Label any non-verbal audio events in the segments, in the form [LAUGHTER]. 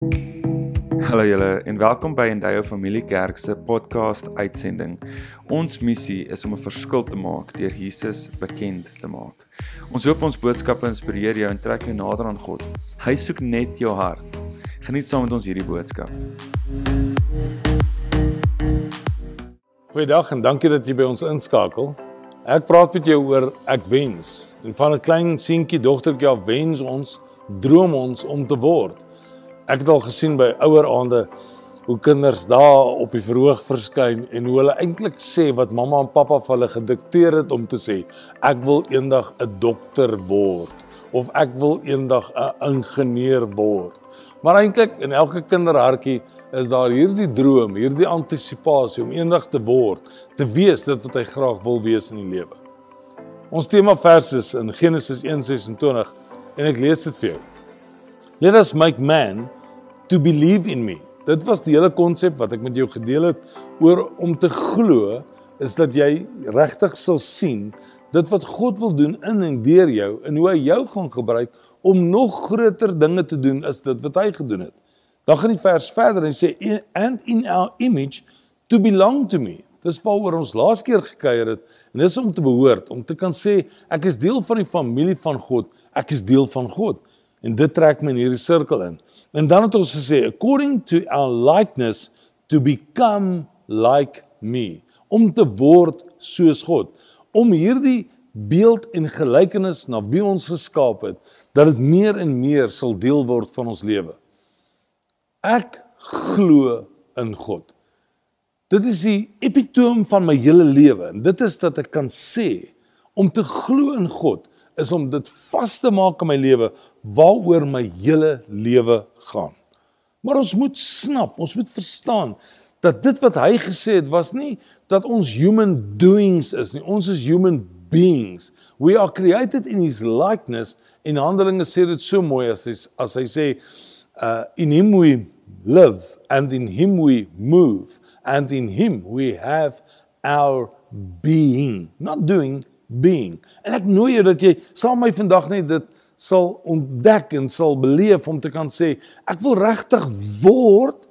Hallo julle en welkom by Endeavour Familie Kerk se podcast uitsending. Ons missie is om 'n verskil te maak deur Jesus bekend te maak. Ons hoop ons boodskappe inspireer jou en trek jou nader aan God. Hy soek net jou hart. Geniet saam met ons hierdie boodskap. Goeiedag en dankie dat jy by ons inskakel. Ek praat met jou oor ek wens. En van 'n klein seentjie dogtertjie af wens ons, droom ons om te word. Ek het al gesien by ouer aande hoe kinders daar op die verhoog verskyn en hoe hulle eintlik sê wat mamma en pappa vir hulle gedikteer het om te sê. Ek wil eendag 'n dokter word of ek wil eendag 'n ingenieur word. Maar eintlik in elke kinderhartjie is daar hierdie droom, hierdie antisisipasie om eendag te word, te wees dit wat hy graag wil wees in die lewe. Ons tema vers is in Genesis 1:26 en ek lees dit vir jou. Let us make man to believe in me. Dit was die hele konsep wat ek met jou gedeel het oor om te glo is dat jy regtig sal sien dit wat God wil doen in en deur jou en hoe hy jou gaan gebruik om nog groter dinge te doen as dit wat hy gedoen het. Dan gaan die vers verder en sê and in our image to belong to me. Dis waaroor ons laas keer gekuier het en dis om te behoort, om te kan sê ek is deel van die familie van God, ek is deel van God. En dit trek my in hierdie sirkel in. En dan het ons gesê according to our likeness to become like me, om te word soos God, om hierdie beeld en gelykenis na wie ons geskaap het, dat dit meer en meer sal deel word van ons lewe. Ek glo in God. Dit is die epitoom van my hele lewe en dit is dat ek kan sê om te glo in God is om dit vas te maak in my lewe waaroor my hele lewe gaan. Maar ons moet snap, ons moet verstaan dat dit wat hy gesê het was nie dat ons human doings is nie. Ons is human beings. We are created in his likeness. In Handelinge sê dit so mooi as hy as hy sê uh in him we live and in him we move and in him we have our being. Not doing, being. En ek nooi jou dat jy saam my vandag net dit sal ontdek en sal beleef om te kan sê ek wil regtig word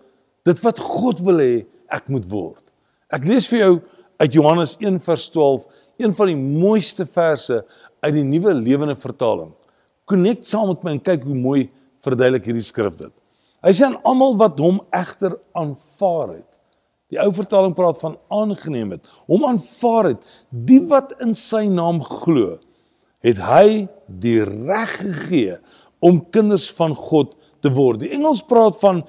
dit wat God wil hê ek moet word. Ek lees vir jou uit Johannes 1:12, een van die mooiste verse uit die Nuwe Lewende Vertaling. Connect saam met my en kyk hoe mooi verduidelik hierdie skrif dit. Hy sê aan almal wat hom egter aanvaar het Die ou vertaling praat van aangeneem het, hom aanvaar het, die wat in sy naam glo, het hy die reg gegee om kinders van God te word. Die Engels praat van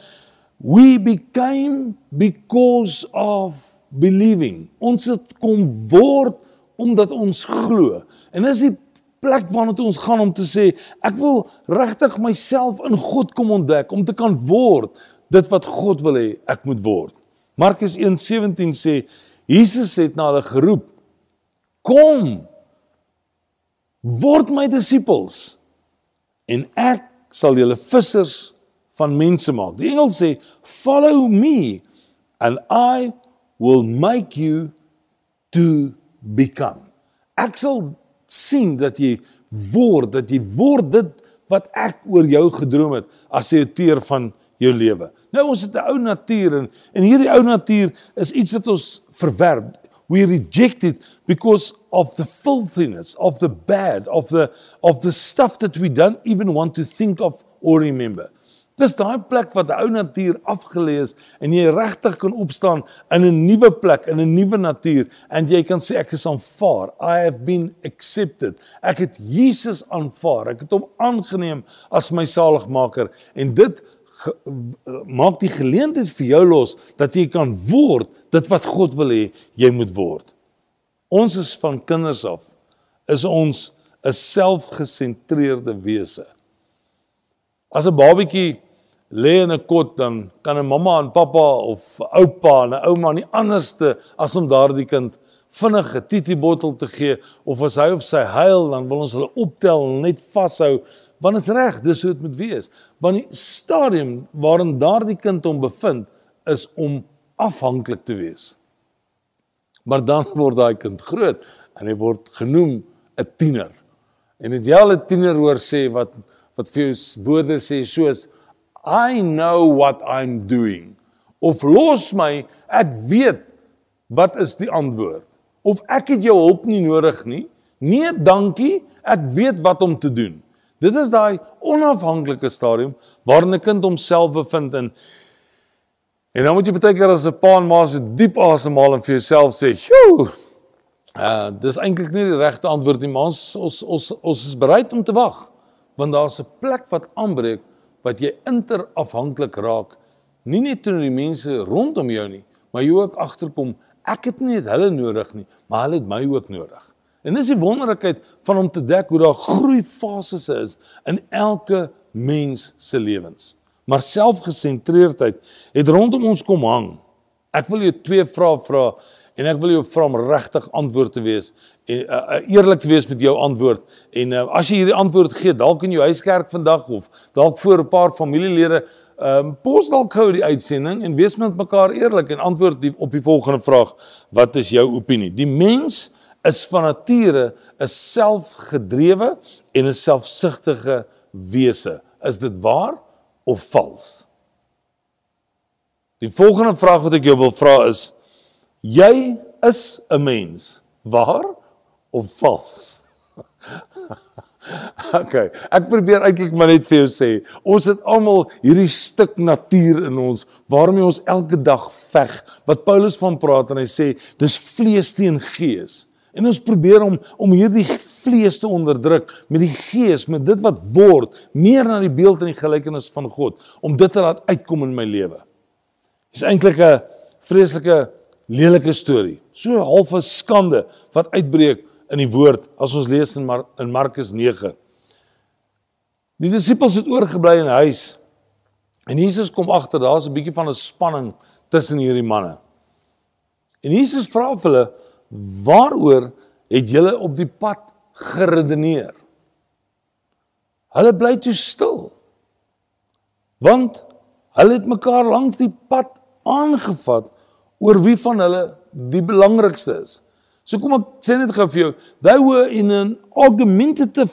we became because of believing. Ons het kom word omdat ons glo. En dis die plek waarna toe ons gaan om te sê ek wil regtig myself in God kom ontdek om te kan word dit wat God wil hê ek moet word. Markus 1:17 sê Jesus het na hulle geroep: "Kom, word my disippels en ek sal julle vissers van mense maak." Die engel sê: "Follow me and I will make you to become." Ek sal sien dat jy word, dat jy word dit wat ek oor jou gedroom het as jy 'n teer van jou lewe. Nou ons het 'n ou natuur en en hierdie ou natuur is iets wat ons verwerp. We reject it because of the filthiness, of the bad, of the of the stuff that we don't even want to think of or remember. Dis daai plek wat die ou natuur afgelê is en jy regtig kan opstaan in 'n nuwe plek, in 'n nuwe natuur en jy kan sê ek is aanvaar. I have been accepted. Ek het Jesus aanvaar. Ek het hom aangeneem as my saligmaker en dit ge, maak die geleentheid vir jou los dat jy kan word dit wat God wil hê jy moet word. Ons is van kinders af is ons 'n selfgesentreerde wese. As 'n babatjie lê in 'n kot dan kan 'n mamma en pappa of oupa en 'n ouma nie anderste as om daardie kind vinnig 'n titi bottel te gee of as hy of sy huil dan wil ons hulle optel en net vashou want is reg, dis hoe dit moet wees. Want die stadium waarin daardie kind hom bevind is om afhanklik te wees. Maar dan word daai kind groot en hy word genoem 'n tiener. En dit jy al 'n tiener hoor sê wat wat vir jou woorde sê soos I know what I'm doing. Of los my, ek weet wat is die antwoord. Of ek het jou hulp nie nodig nie. Nee, dankie, ek weet wat om te doen. Dit is daai onafhanklike stadium waarin 'n kind homself bevind in En dan moet jy baie keer as 'n pa en ma so diep asemhaal en vir jouself sê, "Sjoe, uh dis eintlik nie die regte antwoord nie, maar ons ons ons, ons is bereid om te wag, want daar's 'n plek wat aanbreek wat jy interafhanklik raak, nie net teenoor die mense rondom jou nie, maar jy ook agterkom, ek het nie hulle nodig nie, maar hulle het my ook nodig." En dis die wonderlikheid van om te dek hoe daar groeifases is in elke mens se lewens maar selfgesentreerdheid het rondom ons kom hang. Ek wil jou twee vrae vra en ek wil jou vra om regtig antwoord te wees en uh, uh, eerlik te wees met jou antwoord. En uh, as jy hierdie antwoord gee, dalk in jou huiskerk vandag of dalk voor 'n paar familielede, ehm um, pos dalk gou die uitsending en wees met mekaar eerlik en antwoord die, op die volgende vraag: Wat is jou opinie? Die mens is van nature 'n selfgedrewe en 'n selfsugtige wese. Is dit waar? of vals? Die volgende vraag wat ek jou wil vra is: Jy is 'n mens, waar of vals? [LAUGHS] [LAUGHS] okay, ek probeer eintlik maar net vir jou sê, ons het almal hierdie stuk natuur in ons waarmee ons elke dag veg. Wat Paulus van praat en hy sê, dis vlees teen gees. En ons probeer om om hierdie vlees te onderdruk met die gees, met dit wat word, meer na die beeld en die gelykenis van God, om dit te laat uitkom in my lewe. Dis eintlik 'n vreeslike lelike storie. So half 'n skande wat uitbreek in die woord as ons lees in Mar in Markus 9. Die disippels het oorgebly in huis. En Jesus kom agter, daar's 'n bietjie van 'n spanning tussen hierdie manne. En Jesus vra vir hulle Waaroor het julle op die pad geredeneer? Hulle bly toe stil. Want hulle het mekaar langs die pad aangevat oor wie van hulle die belangrikste is. So kom ek sê net gou vir jou, they were in an argumentative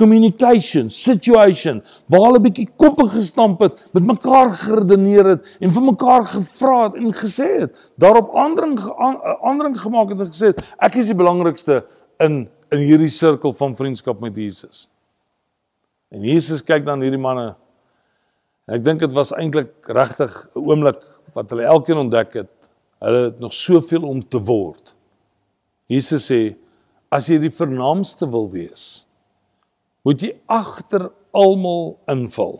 communication situation waar hulle bietjie koppe gestamp het, met mekaar geredeneer het en vir mekaar gevra het en gesê het, daarop aandring aandring gemaak het en gesê het, ek is die belangrikste in in hierdie sirkel van vriendskap met Jesus. En Jesus kyk dan hierdie manne. Ek dink dit was eintlik regtig 'n oomblik wat hulle elkeen ontdek het, hulle het nog soveel om te word. Jesus sê, as jy die vernaamste wil wees, moet jy agter almal inval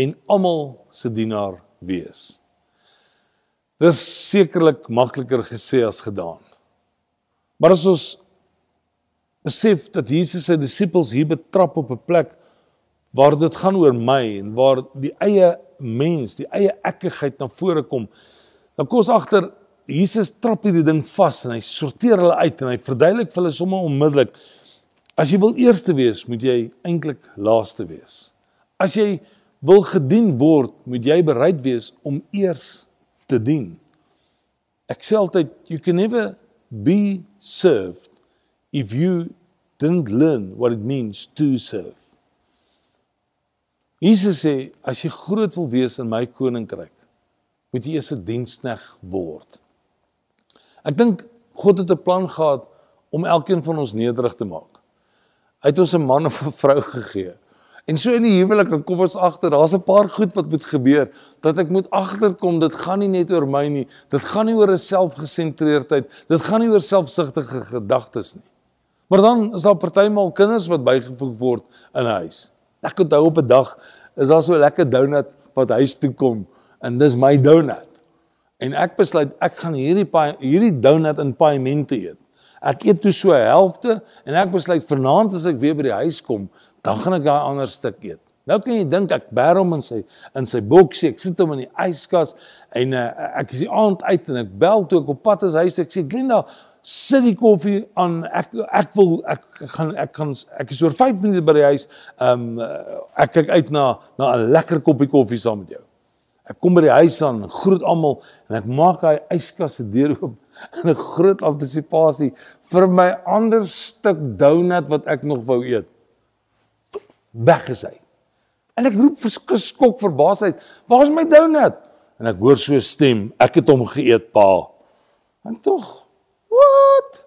en almal se dienaar wees. Dis sekerlik makliker gesê as gedaan. Maar as ons besef dat Jesus sy disippels hier betrap op 'n plek waar dit gaan oor my en waar die eie mens, die eie ekkigheid na vore kom, dan kom ons agter Jesus trap hierdie ding vas en hy sorteer hulle uit en hy verduidelik vir hulle sommer onmiddellik As jy wil eerste wees, moet jy eintlik laaste wees. As jy wil gedien word, moet jy bereid wees om eers te dien. Ek sê altyd you can never be served if you didn't learn what it means to serve. Jesus sê as jy groot wil wees in my koninkryk, moet jy eers 'n dienskneg word. Ek dink God het 'n plan gehad om elkeen van ons nederig te maak. Hy het ons 'n man of 'n vrou gegee. En so in die huwelik dan kom ons agter, daar's 'n paar goed wat moet gebeur dat ek moet agterkom dit gaan nie net oor my nie. Dit gaan nie oor 'n selfgesentreerdheid. Dit gaan nie oor selfsugtige gedagtes nie. Maar dan is daar partymal kinders wat bygevoeg word in 'n huis. Ek onthou op 'n dag is daar so 'n lekker donut wat huis toe kom en dis my donut. En ek besluit ek gaan hierdie hierdie donut in paemente eet. Ek eet toe so 'n helfte en ek besluit vanaand as ek weer by die huis kom, dan gaan ek daai ander stuk eet. Nou kan jy dink ek bær hom in sy in sy boksie, ek sit hom in die yskas en uh, ek is die aand uit en ek bel toe ek op pad is huis ek sê Glenda sit die koffie aan ek ek wil ek gaan ek gaan ek is oor 5 minute by die huis. Ehm um, ek kyk uit na na 'n lekker koppie koffie saam met jou. Ek kom by die huis aan, groet almal en ek maak daai yskas se deur oop [LAUGHS] in 'n groot antisipasie vir my ander stuk donut wat ek nog wou eet. Weg is hy. En ek roep verskok verbaasheid, "Waar's my donut?" En ek hoor so 'n stem, "Ek het hom geëet, pa." En tog, "Wat?"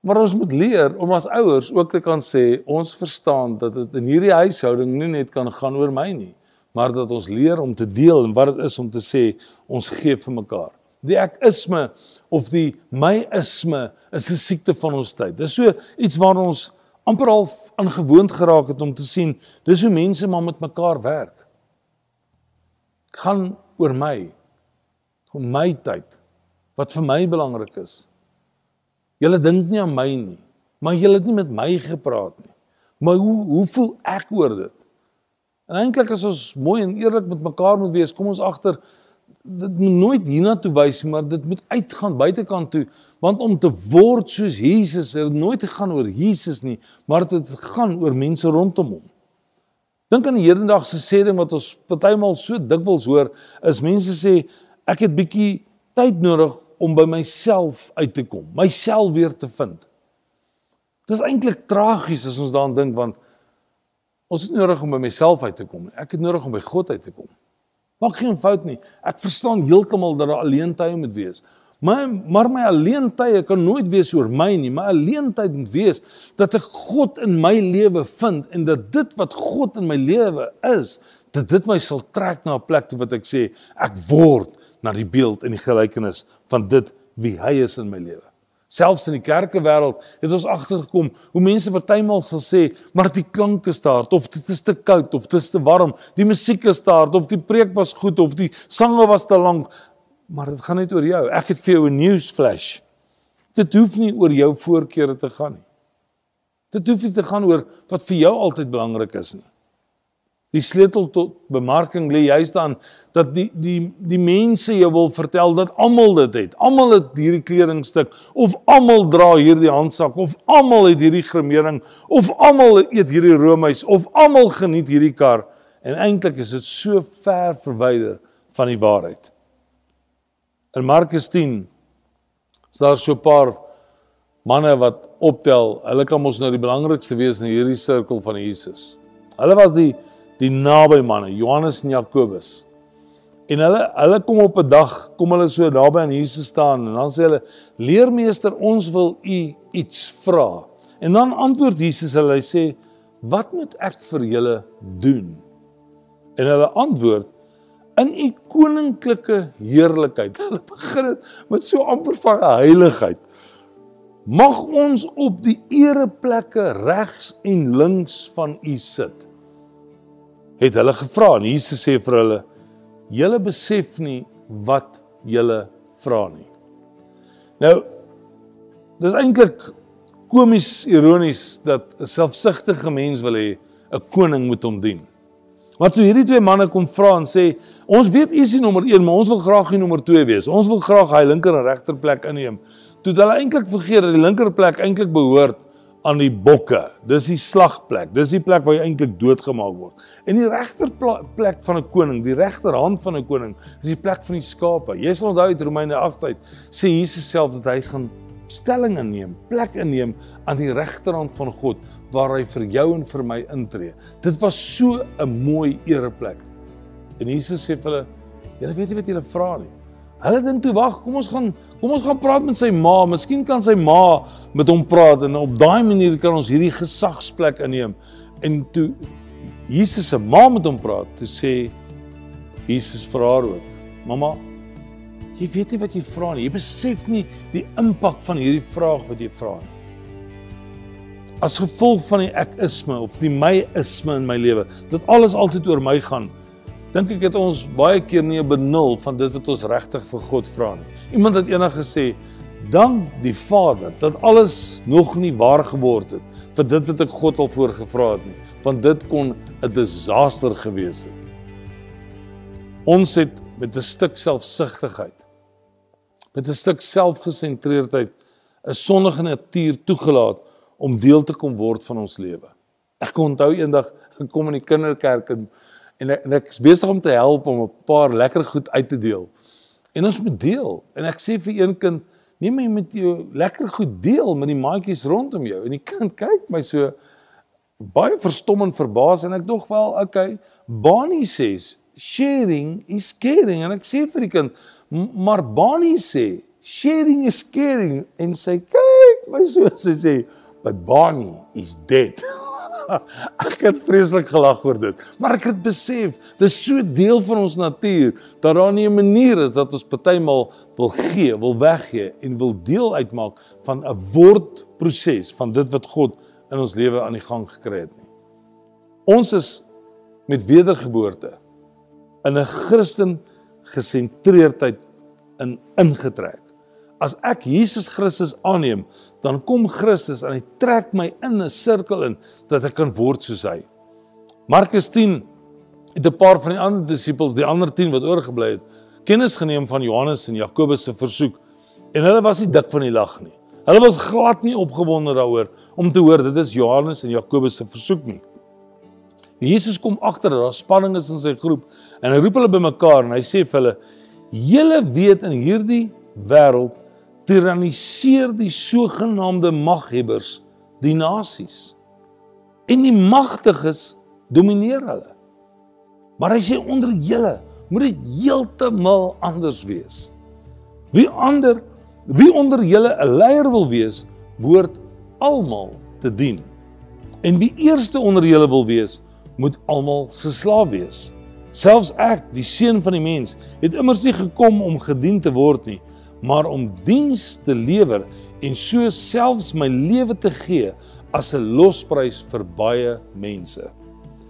Maar ons moet leer om as ouers ook te kan sê, ons verstaan dat dit in hierdie huishouding nie net kan gaan oor my nie, maar dat ons leer om te deel en wat dit is om te sê ons gee vir mekaar. Die ek isme of die myisme is 'n siekte van ons tyd. Dis so iets waar ons amper al aangewoond geraak het om te sien dis hoe mense maar met mekaar werk. Gaan oor my. Om my tyd wat vir my belangrik is. Julle dink nie aan my nie, maar julle het nie met my gepraat nie. Maar hoe hoe voel ek oor dit? En eintlik as ons mooi en eerlik met mekaar moet wees, kom ons agter dit moet nooit hiernatoe wys maar dit moet uitgaan buitekant toe. Want om te word soos Jesus het nooit gegaan oor Jesus nie maar dit het gaan oor mense rondom hom. Dink aan die hedendaagse sê ding wat ons partymal so dikwels hoor is mense sê ek het bietjie tyd nodig om by myself uit te kom myself weer te vind. Dit is eintlik tragies as ons daaraan dink want ons het nodig om by myself uit te kom ek het nodig om by God uit te kom Maak geen fout nie. Ek verstaan heeltemal dat daar alleen tye moet wees. Maar maar my alleen tye kan nooit wees oor my nie. My alleen tyd moet wees dat ek God in my lewe vind en dat dit wat God in my lewe is, dat dit my sal trek na 'n plek toe wat ek sê ek word na die beeld en die gelykenis van dit wie hy is in my lewe. Selfs in die kerkewêreld het ons agtergekom hoe mense partymal sal sê, maar die klank is daar of dit is te koud of dit is te warm, die musiek is daar of die preek was goed of die sange was te lank, maar dit gaan net oor jou. Ek het vir jou 'n news flash. Dit hoef nie oor jou voorkeure te gaan nie. Dit hoef nie te gaan oor wat vir jou altyd belangrik is nie. Die sleutel tot bemarking lê juist dan dat die die die mense jou wil vertel dat almal dit het. Almal het hierdie kledingstuk of almal dra hierdie handsak of almal het hierdie gremering of almal eet hierdie roomys of almal geniet hierdie kar en eintlik is dit so ver verwyder van die waarheid. In Markus 10 is daar so 'n paar manne wat optel. Hulle kan mos nou die belangrikste wees in hierdie sirkel van Jesus. Hulle was die die naby manne, Johannes en Jakobus. En hulle hulle kom op 'n dag, kom hulle so naby aan Jesus staan en dan sê hulle: "Leermeester, ons wil u iets vra." En dan antwoord Jesus hulle, hy sê: "Wat moet ek vir julle doen?" En hulle antwoord: "In u koninklike heerlikheid." [LAUGHS] Hulle begin dit met so amper van heiligheid. Mag ons op die ereplekke regs en links van u sit het hulle gevra en Jesus sê vir hulle: "Julle besef nie wat julle vra nie." Nou dis eintlik komies ironies dat 'n selfsugtige mens wil hê 'n koning moet hom dien. Maar toe hierdie twee manne kom vra en sê, "Ons weet u is die nommer 1, maar ons wil graag die nommer 2 wees. Ons wil graag hy linker en regter plek inneem." Toe het hulle eintlik vergeet dat die linker plek eintlik behoort aan die bokke. Dis die slagplek. Dis die plek waar jy eintlik doodgemaak word. En die regter plek van 'n koning, die regterhand van 'n koning, is die plek van die skape. Jy sal onthou uit Romeine 8 uit sê Jesus self dat hy gaan stelling inneem, plek inneem aan die regterhand van God waar hy vir jou en vir my intree. Dit was so 'n mooi ereplek. En Jesus sê vir hulle, julle weet nie wat julle vra nie. Hulle dink toe wag, kom ons gaan kom ons gaan praat met sy ma. Miskien kan sy ma met hom praat en op daai manier kan ons hierdie gesagsplek inneem. En toe Jesus se ma met hom praat, toe sê Jesus vir haar ook: "Mamma, jy weet nie wat jy vra nie. Jy besef nie die impak van hierdie vraag wat jy vra nie." As gevolg van die ekisme of die myisme in my lewe, dat alles altyd oor my gaan, dink ek het ons baie keer nie 'n benul van dit wat ons regtig vir God vra nie. Iemand het eendag gesê, "Dank die Vader dat alles nog nie waar geword het vir dit wat ek God al voorgevra het nie, want dit kon 'n disaster gewees het." Ons het met 'n stuk selfsugtigheid, met 'n stuk selfgesentreerdheid, 'n sondige natuur toegelaat om deel te kom word van ons lewe. Ek onthou eendag gekom in die kinderkerk en en ek, en ek is besig om te help om 'n paar lekker goed uit te deel. En ons moet deel. En ek sê vir een kind, neem my met jou lekker goed deel met die maatjies rondom jou. En die kind kyk my so baie verstommend verbaas en ek dog wel, okay, Bonnie sê sharing is caring en ek sê vir die kind, maar Bonnie sê sharing is caring en sy kyk my so sê but Bonnie is dead. [LAUGHS] [LAUGHS] ek het vreeslik gelag oor dit, maar ek het besef dis so deel van ons natuur dat daar nie 'n manier is dat ons partymal wil gee, wil weggee en wil deel uitmaak van 'n wordproses van dit wat God in ons lewe aan die gang gekry het nie. Ons is met wedergeboorte in 'n Christen gesentreerdheid in ingetrek. As ek Jesus Christus aanneem, dan kom Christus en hy trek my in 'n sirkel in dat ek kan word soos hy. Markus 10 het 'n paar van die ander disippels, die ander 10 wat oorgebly het, kennis geneem van Johannes en Jakobus se versoek en hulle was nie dik van die lag nie. Hulle was glad nie opgewonde daaroor om te hoor dit is Johannes en Jakobus se versoek nie. Jesus kom agter dat daar spanning is in sy groep en hy roep hulle bymekaar en hy sê vir hulle: "Julle weet in hierdie wêreld tiraniseer die sogenaamde maghebbers die nasies. En die magtiges domineer hulle. Maar hy sê onder julle moet dit heeltemal anders wees. Wie ander Wie onder julle 'n leier wil wees, behoort almal te dien. En wie eerste onder julle wil wees, moet almal se slaaf wees. Selfs ek, die seun van die mens, het immers nie gekom om gedien te word nie, maar om diens te lewer en so selfs my lewe te gee as 'n losprys vir baie mense.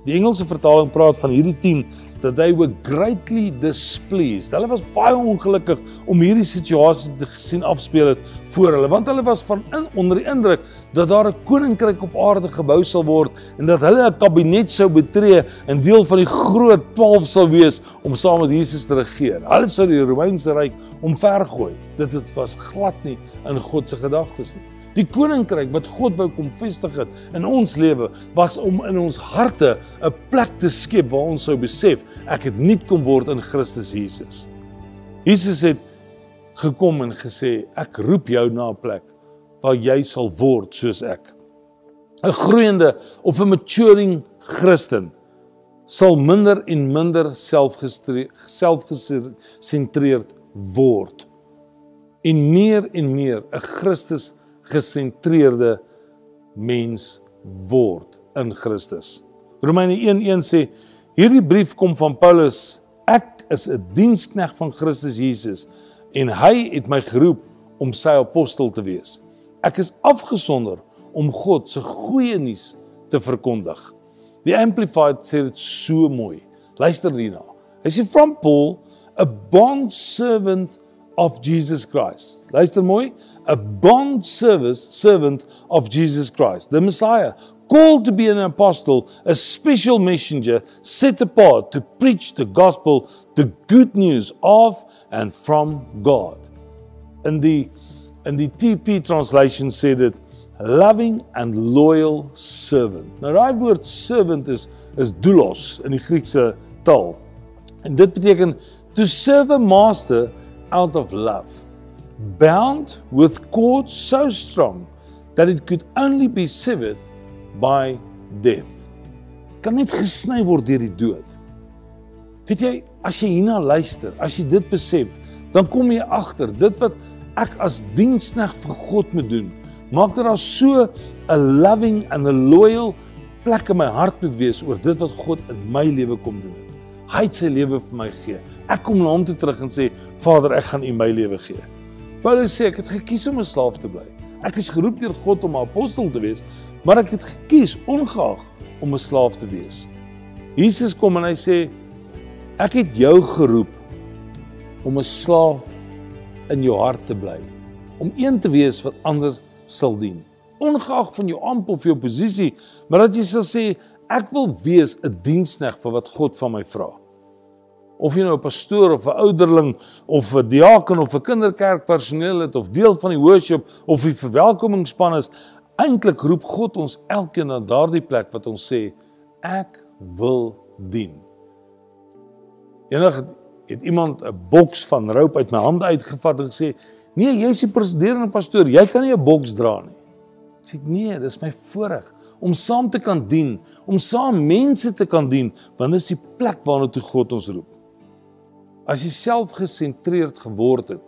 Die Engelse vertaling praat van hierdie 10 that they were greatly displeased. Hulle was baie ongelukkig om hierdie situasie te sien afspeel het voor hulle, want hulle was van in onder die indruk dat daar 'n koninkryk op aarde gebou sal word en dat hulle 'n kabinet sou betree en deel van die groot 12 sal wees om saam met Jesus te regeer. Hulle sou die Romeinse ryk omvergooi. Dit het was glad nie in God se gedagtes nie. Die koninkryk wat God wou kom vestig het in ons lewe was om in ons harte 'n plek te skep waar ons sou besef ek het nuut kom word in Christus Jesus. Jesus het gekom en gesê ek roep jou na 'n plek waar jy sal word soos ek. 'n Groeiende of 'n maturing Christen sal minder en minder selfgesentreerd word en meer en meer 'n Christus gesentreerde mens word in Christus. Romeine 1:1 sê hierdie brief kom van Paulus. Ek is 'n dienskneg van Christus Jesus en hy het my geroep om sy apostel te wees. Ek is afgesonder om God se goeie nuus te verkondig. Die Amplified sê dit so mooi. Luister hierna. Hy sê from Paul, a bond servant of Jesus Christ. Luister mooi, a bond service servant of Jesus Christ, the Messiah, called to be an apostle, a special messenger set apart to preach the gospel, the good news of and from God. In the in the TP translation said it loving and loyal servant. Nou daai woord servant is is doulos in die Griekse taal. En dit beteken to serve a master out of love, bound with cords so strong that it could only be severed by death. Kan net gesny word deur die dood. Weet jy, as jy hierna luister, as jy dit besef, dan kom jy agter dit wat ek as dienskneg vir God moet doen. Maak dat daar so 'n loving and a loyal plek in my hart moet wees oor dit wat God in my lewe kom doen het. Hy het sy lewe vir my gegee. Ek kom na hom toe terug en sê, Vader, ek gaan U my lewe gee. Paulus sê ek het gekies om 'n slaaf te bly. Ek is geroep deur God om 'n apostel te wees, maar ek het gekies ongeag om 'n slaaf te wees. Jesus kom en hy sê ek het jou geroep om 'n slaaf in jou hart te bly, om een te wees wat ander sal dien. Ongeag van jou amp of jou posisie, maar dat jy sal sê ek wil wees 'n dienskneg vir wat God van my vra of jy nou 'n pastoor of 'n ouderling of 'n diaken of 'n kinderkerkpersoneel het of deel van die worship of die verwelkomingsspan is, eintlik roep God ons elkeen na daardie plek wat ons sê ek wil dien. Eendag het iemand 'n boks van rope uit my hande uitgevat en gesê: "Nee, jy's die presiderende pastoor, jy kan nie 'n boks dra nie." Ek sê: "Nee, dis my voorreg om saam te kan dien, om saam mense te kan dien, want dit is die plek waarna toe God ons roep. As jy self gesentreerd geword het,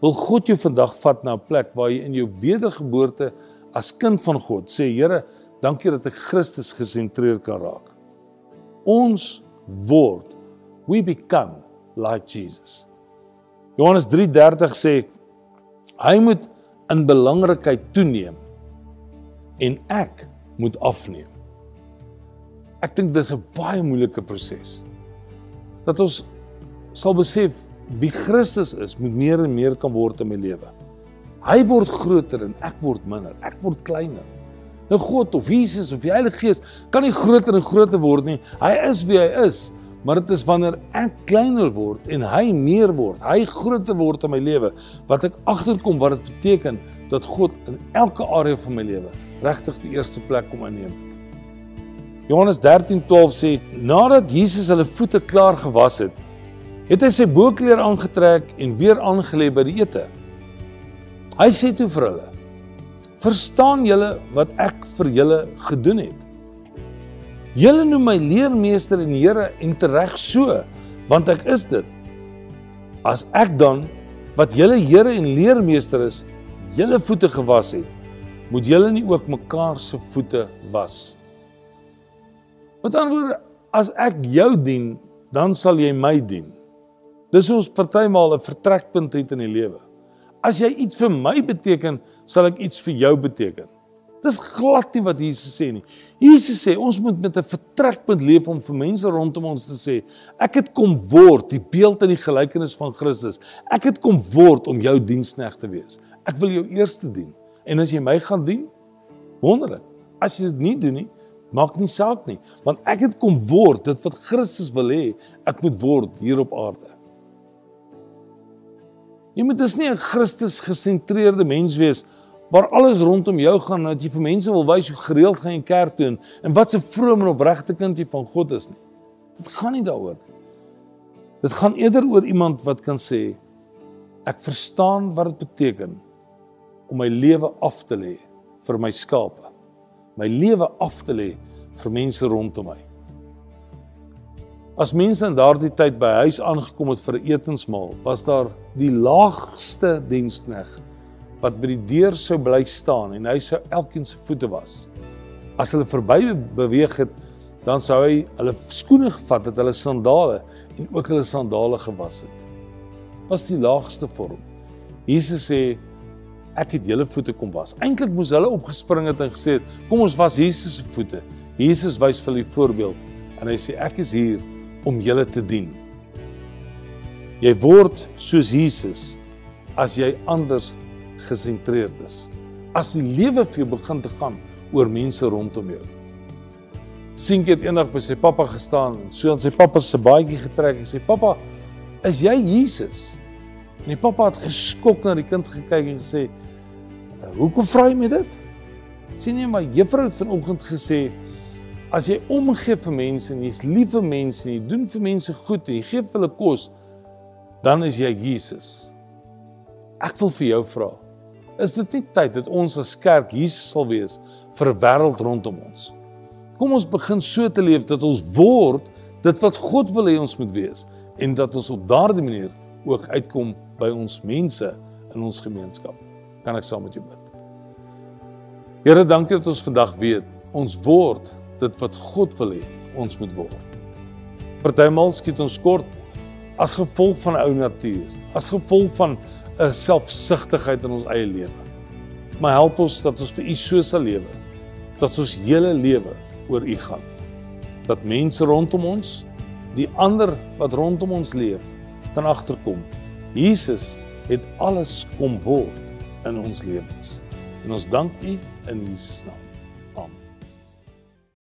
wil God jou vandag vat na 'n plek waar jy in jou wedergeboorte as kind van God sê, Here, dankie dat ek Christus gesentreerd kan raak. Ons word we become like Jesus. Johannes 3:30 sê hy moet in belangrikheid toeneem en ek moet afneem. Ek dink dis 'n baie moeilike proses. Dat ons sal besef wie Christus is, moet meer en meer kan word in my lewe. Hy word groter en ek word minder. Ek word kleiner. Nou God of Jesus of die Heilige Gees kan nie groter en groter word nie. Hy is wie hy is, maar dit is wanneer ek kleiner word en hy meer word, hy groter word in my lewe, wat ek agterkom wat dit beteken dat God in elke area van my lewe regtig die eerste plek kom inneem het. Johannes 13:12 sê nadat Jesus hulle voete klaar gewas het, het hy sy boklere aangetrek en weer aangelê by die ete. Hy sê toe vir hulle: "Verstaan julle wat ek vir julle gedoen het? Julle noem my leermeester en Here en tereg so, want ek is dit. As ek dan wat julle Here en leermeester is, julle voete gewas het, moet julle nie ook mekaar se voete was?" Met ander woorde, as ek jou dien, dan sal jy my dien. Dis ons partymal 'n vertrekpunt het in die lewe. As jy iets vir my beteken, sal ek iets vir jou beteken. Dis glad nie wat Jesus sê nie. Jesus sê ons moet met 'n vertrekpunt leef om vir mense rondom ons te sê, ek het kom word, die beeld en die gelykenis van Christus. Ek het kom word om jou diensknegt te wees. Ek wil jou eerste dien. En as jy my gaan dien, wonderlik. As jy dit nie doen nie, maak nie saak nie, want ek het kom word dit wat Christus wil hê ek moet word hier op aarde. Jy moet dus nie 'n Christus gesentreerde mens wees waar alles rondom jou gaan dat jy vir mense wil wys hoe gereeld gaan jy kerk toe en wat 'n vrome en opregte kind jy van God is nie. Dit gaan nie daaroor nie. Dit gaan eerder oor iemand wat kan sê ek verstaan wat dit beteken om my lewe af te lê vir my skape. My lewe af te lê vir mense rondom my. As mense in daardie tyd by huis aangekom het vir 'n etensmaal, was daar die laagste dienskneg wat by die deur sou bly staan en hy sou elkeen se voete was. As hulle verby beweeg het, dan sou hy hulle skoene gevat het, hulle sandale en ook hulle sandale gewas het. Was die laagste vorm. Jesus sê ek het julle voete kom was. Eintlik moes hulle opgespring het en gesê het, kom ons was Jesus se voete. Jesus wys vir hulle voorbeeld en hy sê ek is hier om julle te dien. Jy word soos Jesus as jy anders gesentreerd is. As die lewe vir jou begin te gaan oor mense rondom jou. Sienkie het eendag by sy pappa gestaan en so aan sy pappa se baadjie getrek en sê pappa, is jy Jesus? En die pappa het geskok na die kind gekyk en gesê, "Hoekom vra jy my dit?" Sien jy maar juffrou het vanoggend gesê as jy omgee vir mense en jy's lief vir mense en jy doen vir mense goed en jy gee vir hulle kos, dan is jy Jesus. Ek wil vir jou vra, is dit nie tyd dat ons as kerk Jesus sal wees vir 'n wêreld rondom ons? Kom ons begin so te leef dat ons word dit wat God wil hê ons moet wees en dat ons op daardie manier ook uitkom by ons mense in ons gemeenskap. Kan ek saam met jou bid? Here, dankie dat ons vandag weet ons word dit wat God wil hê ons moet word. Partymal skiet ons kort as gevolg van ou natuur, as gevolg van 'n selfsugtigheid in ons eie lewe. Maar help ons dat ons vir U so sal lewe dat ons hele lewe oor U gaan. Dat mense rondom ons, die ander wat rondom ons leef, kan agterkom. Jesus het alles kom word in ons lewens. En ons dank U in Jesus naam.